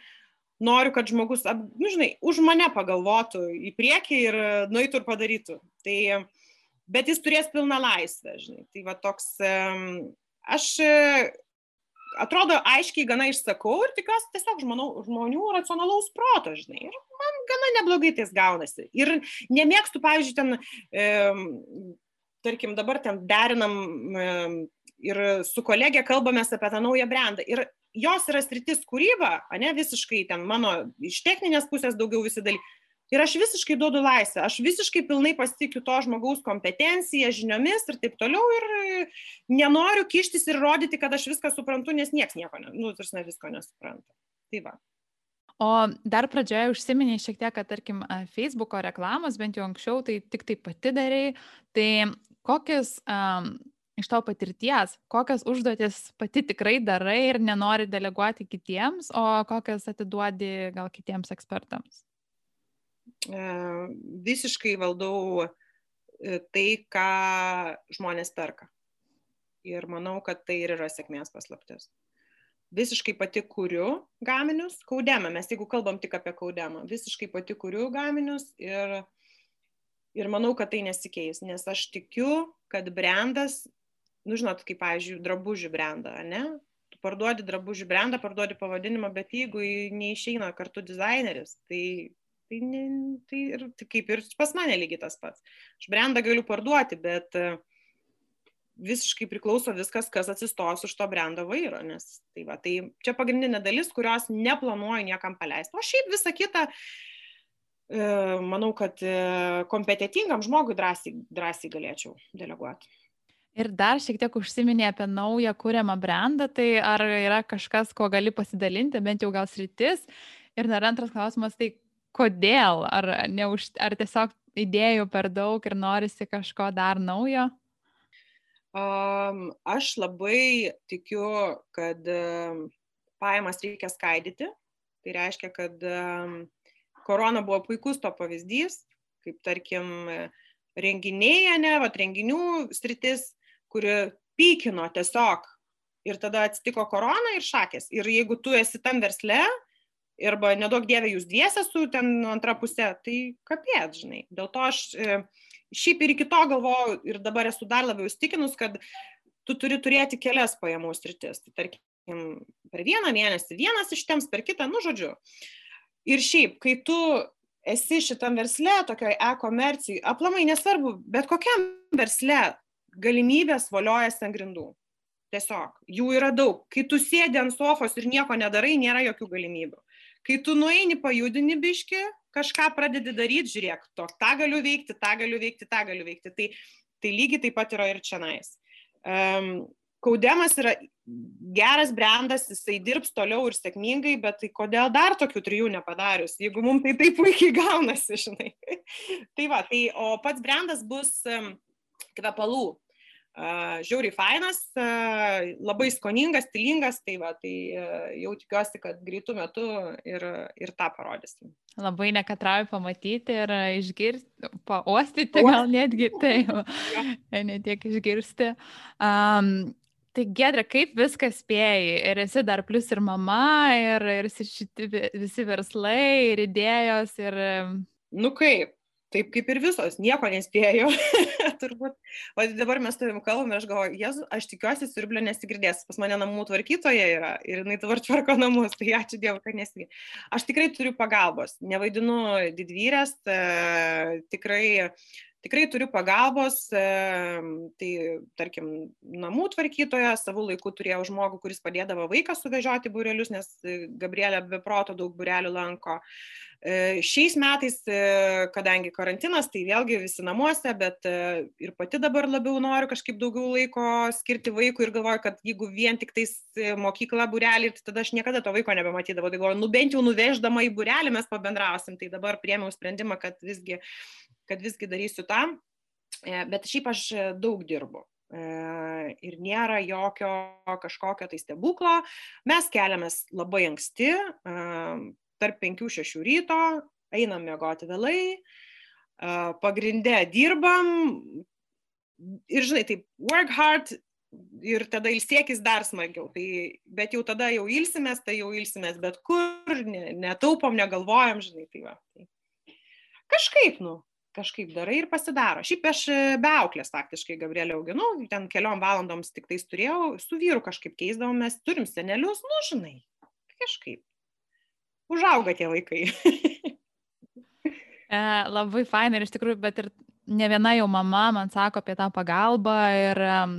noriu, kad žmogus, nu, žinai, už mane pagalvotų į priekį ir nueitų ir padarytų. Tai, bet jis turės pilną laisvę, žinai. Tai va toks, aš atrodo aiškiai gana išsakau ir tikiuosi tiesiog žmonių, žmonių racionalaus proto, žinai. Ir man gana neblogai tais gaunasi. Ir nemėgstu, pavyzdžiui, ten, e, tarkim, dabar ten derinam e, ir su kolegė kalbamės apie tą naują brandą. Ir jos yra sritis kūryba, ne visiškai ten mano iš techninės pusės daugiau visi dalykai. Ir aš visiškai duodu laisvę, aš visiškai pilnai pasitikiu to žmogaus kompetenciją, žiniomis ir taip toliau ir nenoriu kištis ir rodyti, kad aš viską suprantu, nes niekas nieko, ne, nu, tarsi visko nesupranta. Tai va. O dar pradžioje užsiminėjai šiek tiek, kad tarkim Facebooko reklamos, bent jau anksčiau, tai tik tai pati darai. Tai kokias um, iš tavo patirties, kokias užduotis pati tikrai darai ir nenori deleguoti kitiems, o kokias atiduodi gal kitiems ekspertams? E, visiškai valdau e, tai, ką žmonės perka. Ir manau, kad tai ir yra sėkmės paslaptis. Visiškai pati kuriu gaminius, kaudemą, mes jeigu kalbam tik apie kaudemą, visiškai pati kuriu gaminius ir, ir manau, kad tai nesikeis, nes aš tikiu, kad brandas, nu žinot, kaip, pavyzdžiui, drabužių brandą, ne? Tu parduodi drabužių brandą, parduodi pavadinimą, bet jeigu neišeina kartu dizaineris, tai Tai, ne, tai ir tai kaip ir pas mane lygiai tas pats. Aš brandą galiu parduoti, bet e, visiškai priklauso viskas, kas atsistos už to brando vairo. Nes tai, va, tai čia pagrindinė dalis, kurios neplanuoju niekam paleisti. O šiaip visa kita, e, manau, kad e, kompetitingam žmogui drąsiai, drąsiai galėčiau deleguoti. Ir dar šiek tiek užsiminė apie naują kūriamą brandą, tai ar yra kažkas, ko gali pasidalinti, bent jau gal sritis. Ir dar antras klausimas, tai kodėl? Ar, neuž, ar tiesiog idėjų per daug ir norisi kažko dar naujo? Um, aš labai tikiu, kad um, pajamas reikia skaidyti. Tai reiškia, kad um, korona buvo puikus to pavyzdys, kaip tarkim renginiai, ne, va, renginių stritis, kuri pykino tiesiog ir tada atsitiko korona ir šakės. Ir jeigu tu esi tam versle, arba nedaug dievė jūs dviese su ten antra pusė, tai kapėt, žinai. Dėl to aš e, šiaip ir iki to galvoju ir dabar esu dar labiau įstikinus, kad tu turi turėti kelias pajamų sritis. Tai tarkim, per vieną mėnesį vienas iš tiems, per kitą, nu žodžiu. Ir šiaip, kai tu esi šitam versle, tokioj e-komercijai, aplamai nesvarbu, bet kokiam versle galimybės voliojasi ant grindų. Tiesiog, jų yra daug. Kai tu sėdi ant sofos ir nieko nedarai, nėra jokių galimybių. Kai tu nueini pajudini biški, kažką pradedi daryti, žiūrėk, to, tą galiu veikti, tą galiu veikti, tą galiu veikti. Tai, tai lygiai taip pat yra ir čia nais. Um, Kaudemas yra geras brandas, jisai dirbs toliau ir sėkmingai, bet tai kodėl dar tokių trijų nepadarius, jeigu mums tai taip puikiai gaunasi, žinai. tai va, tai o pats brandas bus um, kvepalų. Žiauriai fainas, labai skoningas, stilingas, tai va, tai uh, jau tikiuosi, kad greitų metų ir, ir tą parodysim. Labai nekatrauju pamatyti ir išgirsti, paostyti gal netgi, tai ne tiek išgirsti. Um, Tai gedra, kaip viskas spėjai? Ir esi dar plus ir mama, ir, ir šiti visi verslai, ir idėjos, ir... Nu kaip, taip kaip ir visos, nieko nespėjau. Turbūt. O dabar mes tavim kalbam ir aš galvoju, jezu, aš tikiuosi, siurblio nesigirdės. Pas mane namų tvarkytoja yra ir jinai tvar tvarko namus, tai ačiū Dievui, kad nesigirdės. Aš tikrai turiu pagalbos, nevaidinu didvyrės, e, tikrai tikrai turiu pagalbos, tai tarkim, namų tvarkytoja, savo laiku turėjau žmogų, kuris padėdavo vaiką suvežioti būrelius, nes e, Gabrielė be proto daug būrelių lanko. E, šiais metais, e, kadangi karantinas, tai vėlgi visi namuose, bet ir pati dabar labiau noriu kažkaip daugiau laiko skirti vaikui ir galvoju, kad jeigu vien tik tais mokykla būrelį, tai tada aš niekada to vaiko nebematydavau. Tai galvoju, nu bent jau nuveždama į būrelį mes pabendrausim. Tai dabar priemiau sprendimą, kad visgi kad visgi darysiu tą, e, bet šiaip aš daug dirbu. E, ir nėra jokio kažkokio tai stebuklo. Mes keliamės labai anksti, e, tarp 5-6 ryto, einam mėgoti vėlai, pagrindę dirbam ir, žinai, taip, work hard ir tada ilsiekis dar smagiau. Tai, bet jau tada jau ilsimės, tai jau ilsimės bet kur, netaupom, negalvojam, žinai, tai va. Tai. Kažkaip, nu, kažkaip darai ir pasidaro. Šiaip aš e, be auklės faktiškai Gabrielė auginu, ten keliom valandoms tik tais turėjau, su vyru kažkaip keisdavom, mes turim senelius, nu žinai, kažkaip. Užauga tie vaikai. e, labai fainai ir iš tikrųjų, bet ir ne viena jau mama man sako apie tą pagalbą ir um,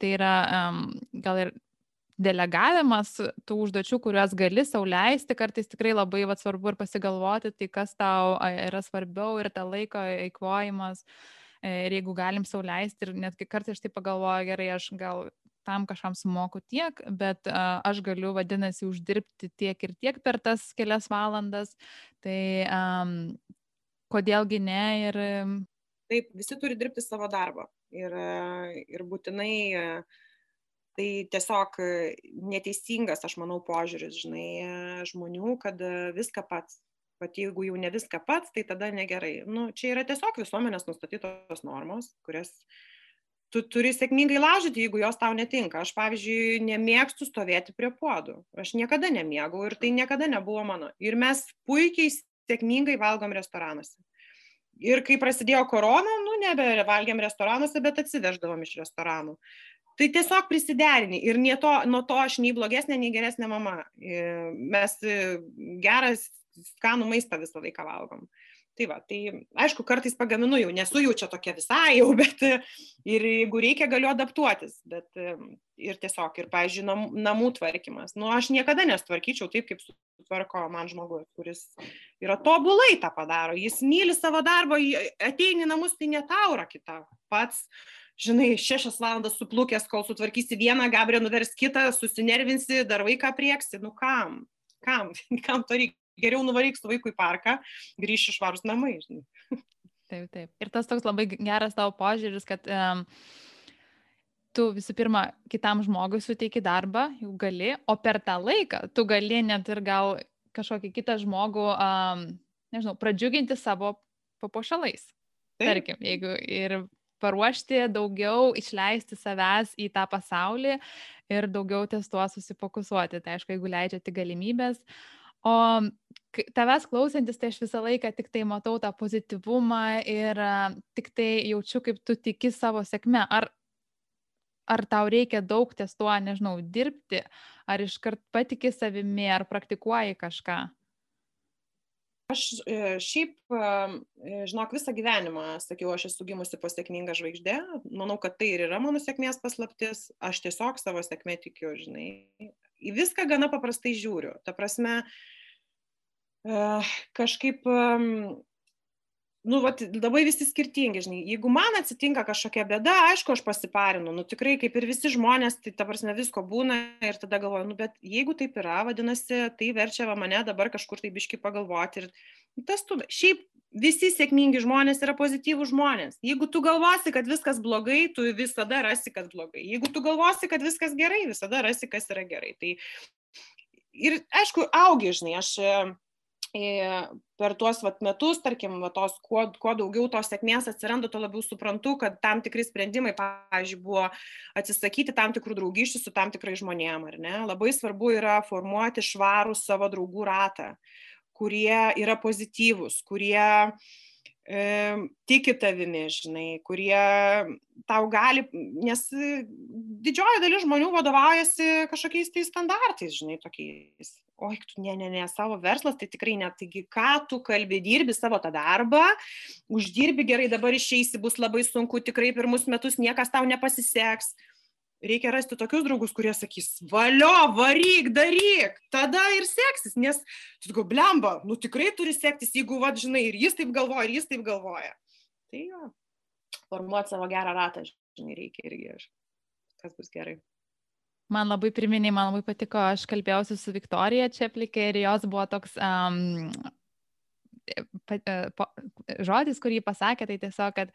tai yra um, gal ir delegavimas tų užduočių, kuriuos gali sauliaisti, kartais tikrai labai vat, svarbu ir pasigalvoti, tai kas tau yra svarbiau ir tą laiko eikvojimas. E, ir jeigu galim sauliaisti ir netgi kartais aš tai pagalvoju, gerai, aš gal tam kažkam sumoku tiek, bet uh, aš galiu, vadinasi, uždirbti tiek ir tiek per tas kelias valandas. Tai um, kodėlgi ne ir... Taip, visi turi dirbti savo darbą. Ir, ir būtinai uh, tai tiesiog e, neteisingas, aš manau, požiūris, žinai, e, žmonių, kad e, viską pats. Pat jeigu jau ne viską pats, tai tada negerai. Nu, čia yra tiesiog visuomenės nustatytos normos, kurias tu turi sėkmingai laužyti, jeigu jos tau netinka. Aš, pavyzdžiui, nemėgstu stovėti prie puodų. Aš niekada nemėgau ir tai niekada nebuvo mano. Ir mes puikiai sėkmingai valgom restoranuose. Ir kai prasidėjo korona, nu, nebevalgėm restoranuose, bet atsiveždavom iš restoranų tai tiesiog prisiderini ir nie to, nuo to aš nei blogesnė, nei geresnė mama. E, mes e, geras, skanų maistą visą laiką valgom. Tai va, tai aišku, kartais pagaminu jau, nesu jau čia tokia visai jau, bet ir jeigu reikia, galiu adaptuotis. Bet ir tiesiog, ir, pavyzdžiui, nam, namų tvarkymas. Nu, aš niekada nestvarkyčiau taip, kaip sutvarko man žmogus, kuris yra tobulai tą padaro. Jis myli savo darbą, ateini namus, tai netaura kita. Pats žinai, šešias valandas suplūkęs, kol sutvarkysi vieną, Gabriel nuvers kitą, susinervinsi, dar vaiką prieksi. Nu kam? Kam? Kam to reikia? Geriau nuvaryk su vaiku į parką, grįši švarus namai. Žinai. Taip, taip. Ir tas toks labai geras tavo požiūris, kad um, tu visų pirma kitam žmogui suteiki darbą, jau gali, o per tą laiką tu gali net ir gal kažkokį kitą žmogų, um, nežinau, pradžiuginti savo papuošalais. Tarkim, jeigu ir paruošti daugiau, išleisti savęs į tą pasaulį ir daugiau ties tuo susifokusuoti. Tai aišku, jeigu leidžiate galimybės. O tavęs klausantis, tai aš visą laiką tik tai matau tą pozityvumą ir tik tai jaučiu, kaip tu tiki savo sėkme. Ar, ar tau reikia daug ties tuo, nežinau, dirbti, ar iškart patiki savimi, ar praktikuoji kažką? Aš šiaip, žinok, visą gyvenimą sakiau, aš esu gimusi po sėkmingą žvaigždę. Manau, kad tai ir yra mano sėkmės paslaptis. Aš tiesiog savo sėkmę tikiu, žinai. Į viską gana paprastai žiūriu. Ta prasme, kažkaip nu, vat, labai visi skirtingi, žinai, jeigu man atsitinka kažkokia bėda, aišku, aš pasiparinu, nu tikrai kaip ir visi žmonės, tai ta prasme visko būna ir tada galvoju, nu bet jeigu taip yra, vadinasi, tai verčia mane dabar kažkur tai biški pagalvoti ir tas tu, šiaip visi sėkmingi žmonės yra pozityvų žmonės. Jeigu tu galvosi, kad viskas blogai, tu visada rasi, kad blogai. Jeigu tu galvosi, kad viskas gerai, visada rasi, kas yra gerai. Tai ir aišku, augi, žinai, aš per tuos vat, metus, tarkim, va, tos, kuo, kuo daugiau tos sėkmės atsiranda, tuo labiau suprantu, kad tam tikri sprendimai, pavyzdžiui, buvo atsisakyti tam tikrų draugysčių su tam tikrai žmonėm, ar ne? Labai svarbu yra formuoti švarų savo draugų ratą, kurie yra pozityvūs, kurie e, tiki tavimi, žinai, kurie tau gali, nes didžioji dalis žmonių vadovaujasi kažkokiais tai standartais, žinai, tokiais oi, tu ne, ne, ne, savo verslas, tai tikrai ne, taigi ką tu kalbi, dirbi savo tą darbą, uždirbi gerai, dabar išeisi, bus labai sunku, tikrai pirmus metus niekas tau nepasiseks. Reikia rasti tokius draugus, kurie sakys, valio, varyk, daryk, tada ir seksis, nes, tu go, blemba, nu tikrai turi sektis, jeigu, va, žinai, ir jis taip galvoja, ir jis taip galvoja. Tai jo, formuoti savo gerą ratą, žinai, reikia irgi, kas bus gerai. Man labai priminė, man labai patiko, aš kalbėjausi su Viktorija Čeplikė ir jos buvo toks um, žodis, kurį pasakė, tai tiesiog, kad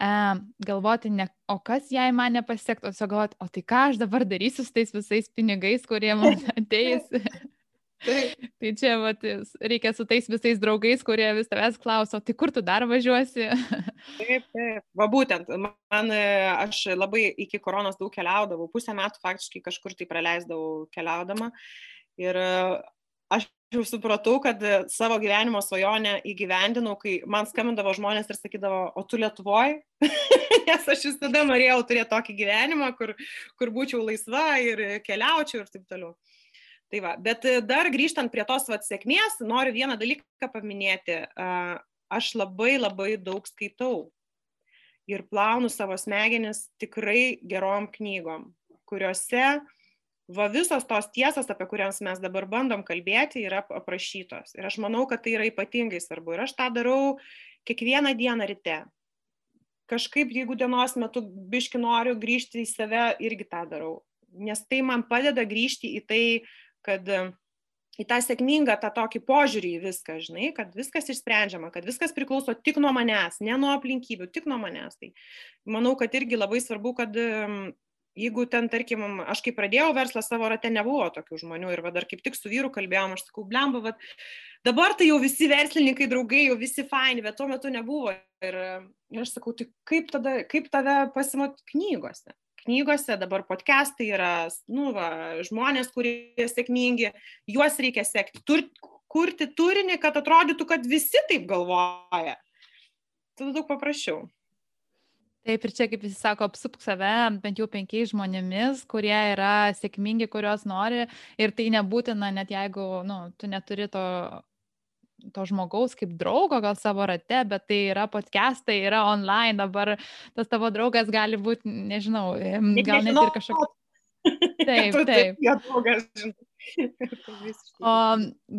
um, galvoti, ne, o kas jei man nepasiektų, o tiesiog galvoti, o tai ką aš dabar darysiu su tais visais pinigais, kurie man ateis. tai čia vat, reikia su tais visais draugais, kurie vis tavęs klauso, tai kur tu dar važiuosi? taip, taip. Va būtent, man, aš labai iki koronos daug keliaudavau, pusę metų faktiškai kažkur tai praleisdavau keliaudama. Ir aš jau supratau, kad savo gyvenimo svajonę įgyvendinau, kai man skambindavo žmonės ir sakydavo, o tu Lietuvoje? Nes aš visada norėjau turėti tokį gyvenimą, kur, kur būčiau laisva ir keliaučiau ir taip toliau. Tai va, bet e, dar grįžtant prie tos vat, sėkmės, noriu vieną dalyką paminėti. Aš labai labai daug skaitau ir plaunu savo smegenis tikrai gerom knygom, kuriuose va visos tos tiesos, apie kurias mes dabar bandom kalbėti, yra aprašytos. Ir aš manau, kad tai yra ypatingai svarbu. Ir aš tą darau kiekvieną dieną ryte. Kažkaip, jeigu dienos metu biški noriu grįžti į save, irgi tą darau. Nes tai man padeda grįžti į tai, kad į tą sėkmingą, tą tokį požiūrį į viską, žinai, kad viskas išsprendžiama, kad viskas priklauso tik nuo manęs, ne nuo aplinkybių, tik nuo manęs. Tai manau, kad irgi labai svarbu, kad jeigu ten, tarkim, aš kai pradėjau verslą savo rate, nebuvo tokių žmonių ir va, dar kaip tik su vyru kalbėjom, aš sakau, blemba, bet dabar tai jau visi verslininkai, draugai, jau visi faini, bet tuo metu nebuvo. Ir, ir aš sakau, tai kaip, tada, kaip tave pasimot knygose? knygose, dabar podcastai yra, nu, va, žmonės, kurie sėkmingi, juos reikia sekti, tur, kurti turinį, kad atrodytų, kad visi taip galvoja. Tada daug paprasčiau. Taip ir čia, kaip visi sako, apsupk save bent jau penkiais žmonėmis, kurie yra sėkmingi, kuriuos nori ir tai nebūtina, net jeigu nu, tu neturi to to žmogaus kaip draugo gal savo rate, bet tai yra podcastai, yra online, dabar tas tavo draugas gali būti, nežinau, gal net ir kažkoks. Taip, taip. O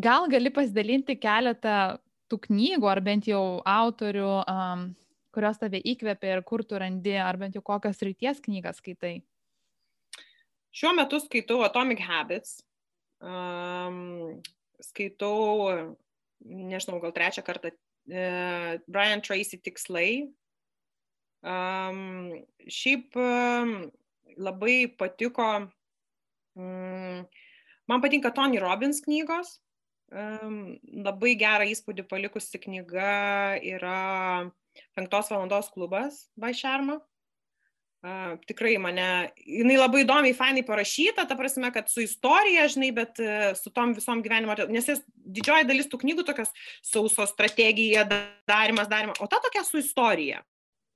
gal gali pasidalinti keletą tų knygų, ar bent jau autorių, um, kurios tave įkvėpė ir kur tu randi, ar bent jau kokios ryties knygas skaitai? Šiuo metu skaitau Atomic Habits, um, skaitau nežinau, gal trečią kartą, e, Brian Tracy tikslai. Um, šiaip um, labai patiko, um, man patinka Tony Robbins knygos, labai gerą įspūdį palikusi knyga yra Penktos valandos klubas by Sharma. Uh, tikrai mane, jinai labai įdomiai, fainai parašyta, ta prasme, kad su istorija, žinai, bet uh, su tom visom gyvenimo, nes jis didžioji dalis tų knygų tokios sauso strategija, darimas, darimas, o ta tokia su istorija.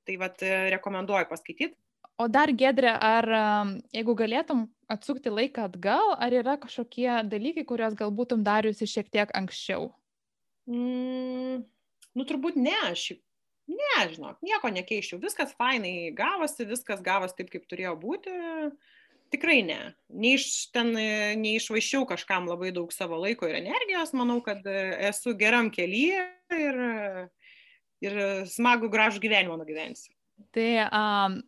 Tai vad uh, rekomenduoju paskaityti. O dar gedrė, ar jeigu galėtum atsukti laiką atgal, ar yra kažkokie dalykai, kuriuos galbūt dariusi šiek tiek anksčiau? Mm, nu, turbūt ne, aš ne, žinok, nieko nekeičiau, viskas fainai gavosi, viskas gavosi taip, kaip turėjo būti. Tikrai ne. Neiš, ten neišvaiščiau kažkam labai daug savo laiko ir energijos, manau, kad esu geram kelyje ir, ir smagų gražų gyvenimą nugyvensiu. Tai um,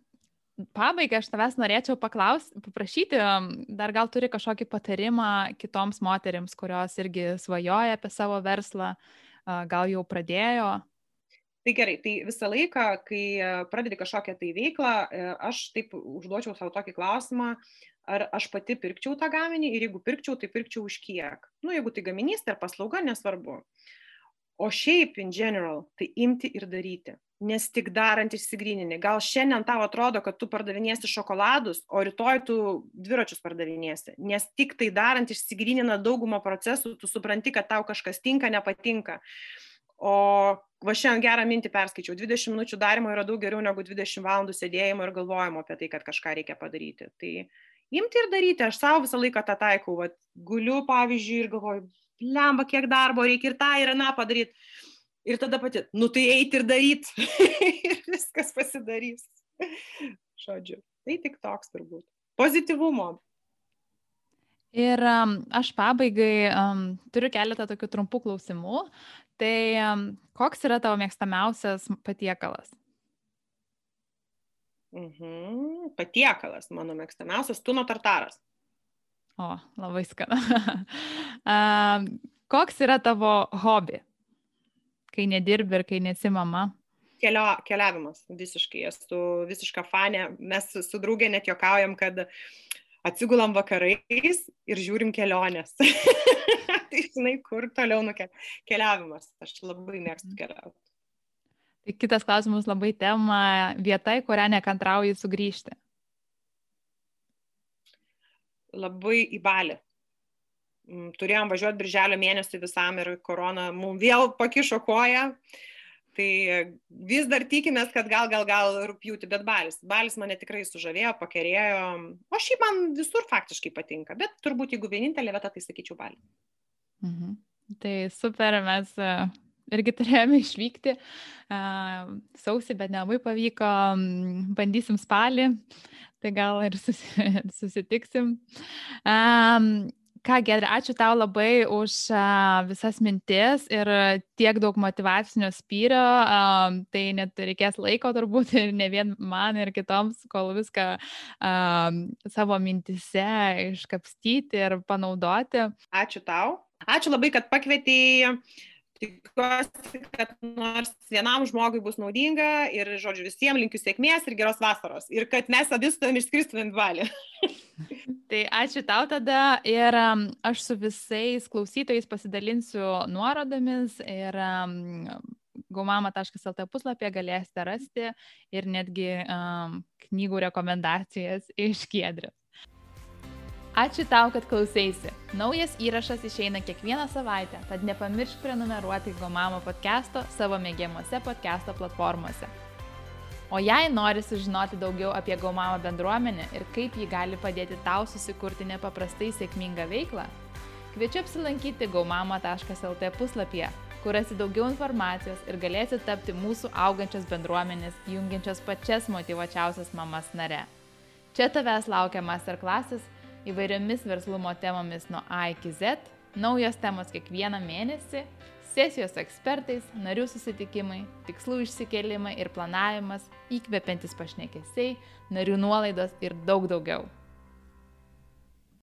pabaigai aš tavęs norėčiau paklausti, paprašyti, dar gal turi kažkokį patarimą kitoms moteriams, kurios irgi svajoja apie savo verslą, gal jau pradėjo Tai gerai, tai visą laiką, kai pradedi kažkokią tai veiklą, e, aš taip užduočiau savo tokį klausimą, ar aš pati pirkčiau tą gaminį ir jeigu pirkčiau, tai pirkčiau už kiek. Nu, jeigu tai gaminys, tai ar paslauga, nesvarbu. O šiaip, in general, tai imti ir daryti. Nes tik darant išsigrynini. Gal šiandien tau atrodo, kad tu pardavinėsi šokoladus, o rytoj tu dviračius pardavinėsi. Nes tik tai darant išsigrynina daugumą procesų, tu supranti, kad tau kažkas tinka, nepatinka. O va šiandien gerą mintį perskaičiau, 20 minučių darimo yra daug geriau negu 20 valandų sėdėjimo ir galvojimo apie tai, kad kažką reikia padaryti. Tai imti ir daryti, aš savo visą laiką tą taikau, va, guliu pavyzdžiui ir galvoju, lemba, kiek darbo reikia ir tą ir aną padaryti. Ir tada pati, nu tai eiti ir daryti. ir viskas pasidarys. Žodžiu, tai tik toks turbūt. Pozityvumo. Ir um, aš pabaigai um, turiu keletą tokių trumpų klausimų. Tai koks yra tavo mėgstamiausias patiekalas? Mhm. Patiekalas, mano mėgstamiausias, tuno tartaras. O, labai skana. koks yra tavo hobi, kai nedirbi ir kai nesi mama? Kelio, keliavimas, visiškai, esu visiška fanė. Mes su draugė net jokaujam, kad atsigulam vakarais ir žiūrim keliones. tai žinai, kur toliau nukeliavimas. Aš labai mėgstu mhm. keliauti. Tai kitas klausimas labai tema vieta, į kurią nekantrauji sugrįžti. Labai į balį. Mm, turėjom važiuoti birželio mėnesį visam ir korona mums vėl pakišo koją. Tai vis dar tikimės, kad gal, gal, gal rūpjūti, bet balis. Balis mane tikrai sužavėjo, pakerėjo. O šiaip man visur faktiškai patinka, bet turbūt jeigu vienintelė vieta, tai sakyčiau balis. Mhm. Tai super, mes e, irgi turėjome išvykti uh, sausį, bet nelabai pavyko, bandysim spalį, tai gal ir susitiksim. Um, Ką, Gedrė, ačiū tau labai už visas mintis ir tiek daug motivacinio spyrio. Tai net reikės laiko turbūt ir ne vien man ir kitoms, kol viską savo mintise iškapstyti ir panaudoti. Ačiū tau. Ačiū labai, kad pakvietėjai. Tikiuosi, kad nors vienam žmogui bus naudinga ir, žodžiu, visiems linkiu sėkmės ir geros vasaros. Ir kad mes abi su tavimi išskristumėm valį. tai ačiū tau tada ir um, aš su visais klausytojais pasidalinsiu nuorodomis ir um, gaumama.lt puslapyje galėsite rasti ir netgi um, knygų rekomendacijas iš Kiedrės. Ačiū tau, kad klausėsi. Naujas įrašas išeina kiekvieną savaitę, tad nepamiršk prenumeruoti Gomamo podcast'o savo mėgiamuose podcast'o platformose. O jei nori sužinoti daugiau apie Gaumamo bendruomenę ir kaip ji gali padėti tau susikurti nepaprastai sėkmingą veiklą, kviečiu apsilankyti gaumamo.lt puslapyje, kur rasi daugiau informacijos ir galėsi tapti mūsų augančios bendruomenės, jungiančios pačias motivačiausias mamas nare. Čia tavęs laukia masterklasis įvairiomis verslumo temomis nuo A iki Z, naujos temos kiekvieną mėnesį, sesijos ekspertais, narių susitikimai, tikslų išsikelimai ir planavimas, įkvepiantis pašnekesiai, narių nuolaidos ir daug daugiau.